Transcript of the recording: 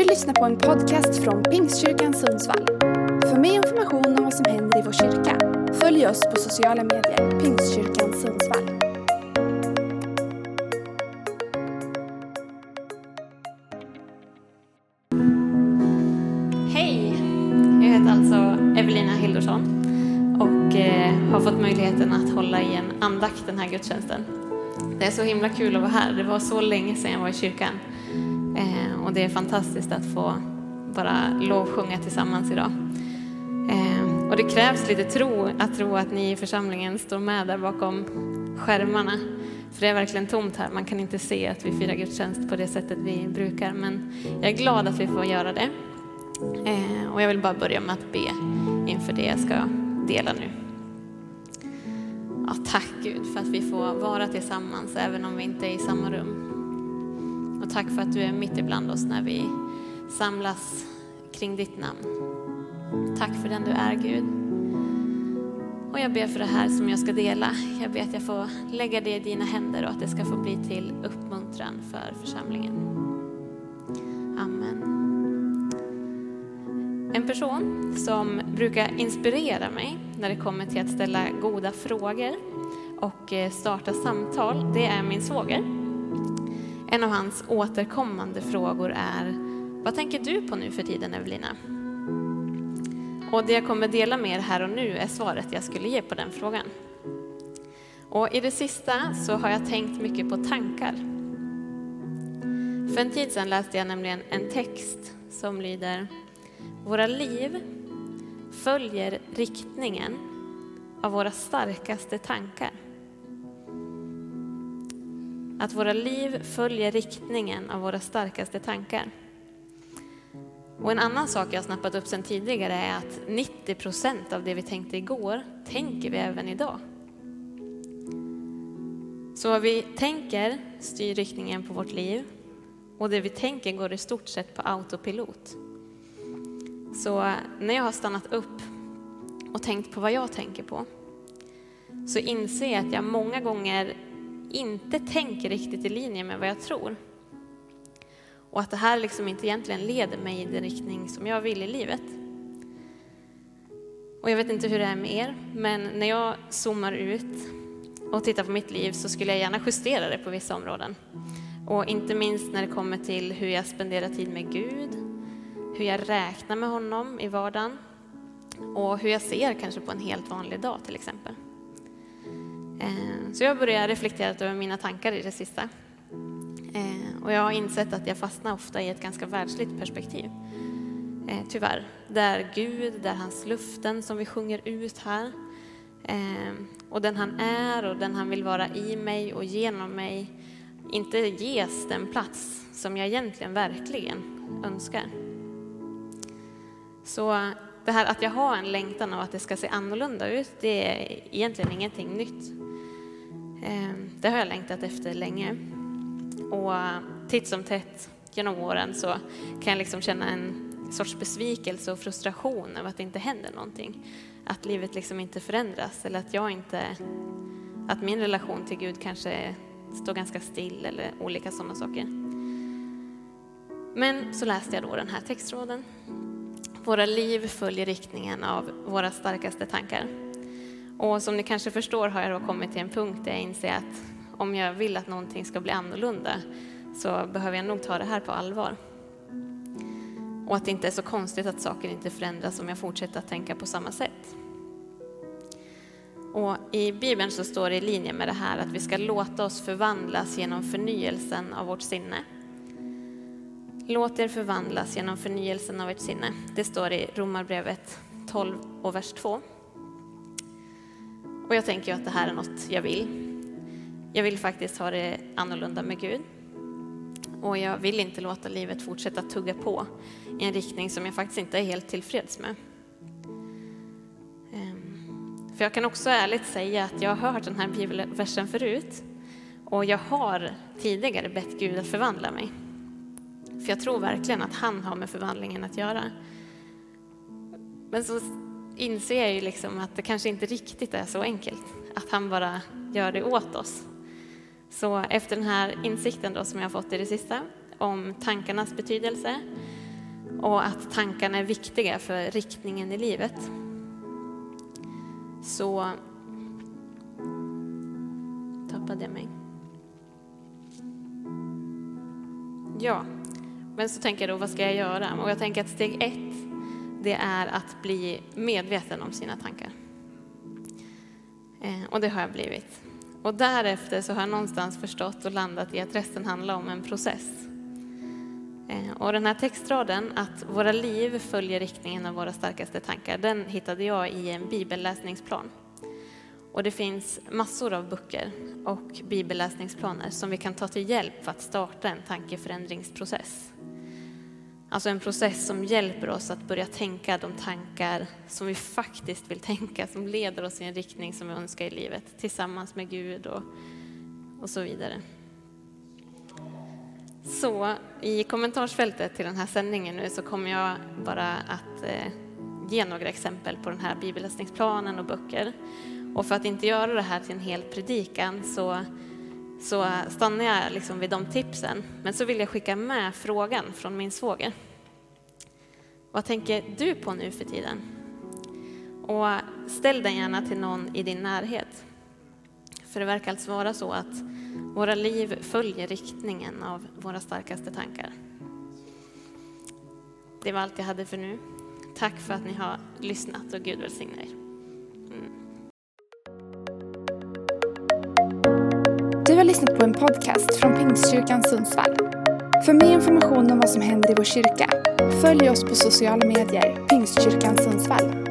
Du lyssnar på en podcast från Pingstkyrkan Sundsvall. För mer information om vad som händer i vår kyrka, följ oss på sociala medier, Pingstkyrkan Sundsvall. Hej! Jag heter alltså Evelina Hildorsson och eh, har fått möjligheten att hålla i en andakt den här gudstjänsten. Det är så himla kul att vara här. Det var så länge sedan jag var i kyrkan. Och det är fantastiskt att få bara lovsjunga tillsammans idag. Ehm, och det krävs lite tro, att tro att ni i församlingen står med där bakom skärmarna. För det är verkligen tomt här. Man kan inte se att vi firar gudstjänst på det sättet vi brukar. Men jag är glad att vi får göra det. Ehm, och jag vill bara börja med att be inför det jag ska dela nu. Ja, tack Gud för att vi får vara tillsammans även om vi inte är i samma rum. Och tack för att du är mitt ibland oss när vi samlas kring ditt namn. Tack för den du är Gud. Och jag ber för det här som jag ska dela. Jag ber att jag får lägga det i dina händer och att det ska få bli till uppmuntran för församlingen. Amen. En person som brukar inspirera mig när det kommer till att ställa goda frågor och eh, starta samtal, det är min svåger. En av hans återkommande frågor är Vad tänker du på nu för tiden, Evelina? Och det jag kommer dela med er här och nu är svaret jag skulle ge på den frågan. Och i det sista så har jag tänkt mycket på tankar. För en tid sedan läste jag nämligen en text som lyder Våra liv följer riktningen av våra starkaste tankar. Att våra liv följer riktningen av våra starkaste tankar. Och en annan sak jag snappat upp sedan tidigare är att 90 procent av det vi tänkte igår tänker vi även idag. Så vad vi tänker styr riktningen på vårt liv och det vi tänker går i stort sett på autopilot. Så när jag har stannat upp och tänkt på vad jag tänker på så inser jag att jag många gånger inte tänker riktigt i linje med vad jag tror. Och att det här liksom inte egentligen leder mig i den riktning som jag vill i livet. Och jag vet inte hur det är med er, men när jag zoomar ut och tittar på mitt liv så skulle jag gärna justera det på vissa områden. Och inte minst när det kommer till hur jag spenderar tid med Gud, hur jag räknar med honom i vardagen och hur jag ser kanske på en helt vanlig dag till exempel. Eh, så jag började reflektera över mina tankar i det sista. Eh, och jag har insett att jag fastnar ofta i ett ganska världsligt perspektiv. Eh, tyvärr. Där Gud, där hans luften som vi sjunger ut här. Eh, och den han är och den han vill vara i mig och genom mig inte ges den plats som jag egentligen verkligen önskar. Så det här att jag har en längtan av att det ska se annorlunda ut, det är egentligen ingenting nytt. Ehm, det har jag längtat efter länge. Och titt som tätt genom åren så kan jag liksom känna en sorts besvikelse och frustration över att det inte händer någonting. Att livet liksom inte förändras eller att jag inte, att min relation till Gud kanske står ganska still eller olika sådana saker. Men så läste jag då den här textraden. Våra liv följer riktningen av våra starkaste tankar. Och som ni kanske förstår har jag då kommit till en punkt där jag inser att om jag vill att någonting ska bli annorlunda så behöver jag nog ta det här på allvar. Och att det inte är så konstigt att saker inte förändras om jag fortsätter att tänka på samma sätt. Och I Bibeln så står det i linje med det här att vi ska låta oss förvandlas genom förnyelsen av vårt sinne. Låt er förvandlas genom förnyelsen av ert sinne. Det står i Romarbrevet 12 och vers 2. Och jag tänker att det här är något jag vill. Jag vill faktiskt ha det annorlunda med Gud. Och jag vill inte låta livet fortsätta tugga på i en riktning som jag faktiskt inte är helt tillfreds med. Ehm, för jag kan också ärligt säga att jag har hört den här bibelversen förut och jag har tidigare bett Gud att förvandla mig. För jag tror verkligen att han har med förvandlingen att göra. Men så inser jag ju liksom att det kanske inte riktigt är så enkelt, att han bara gör det åt oss. Så efter den här insikten då som jag har fått i det sista om tankarnas betydelse och att tankarna är viktiga för riktningen i livet. Så tappade jag mig. Ja, men så tänker jag då, vad ska jag göra? Och jag tänker att steg ett, det är att bli medveten om sina tankar. Eh, och det har jag blivit. Och därefter så har jag någonstans förstått och landat i att resten handlar om en process. Eh, och den här textraden, att våra liv följer riktningen av våra starkaste tankar, den hittade jag i en bibelläsningsplan. Och det finns massor av böcker och bibelläsningsplaner som vi kan ta till hjälp för att starta en tankeförändringsprocess. Alltså en process som hjälper oss att börja tänka de tankar som vi faktiskt vill tänka, som leder oss i en riktning som vi önskar i livet, tillsammans med Gud och, och så vidare. Så i kommentarsfältet till den här sändningen nu så kommer jag bara att eh, ge några exempel på den här bibelläsningsplanen och böcker. Och för att inte göra det här till en hel predikan så, så stannar jag liksom vid de tipsen. Men så vill jag skicka med frågan från min svåger. Vad tänker du på nu för tiden? Och ställ den gärna till någon i din närhet. För det verkar alltså vara så att våra liv följer riktningen av våra starkaste tankar. Det var allt jag hade för nu. Tack för att ni har lyssnat och Gud välsigne er. Mm. Lyssnat på en podcast från Pingstkyrkan Sundsvall. För mer information om vad som händer i vår kyrka, följ oss på sociala medier, Pingstkyrkan Sundsvall.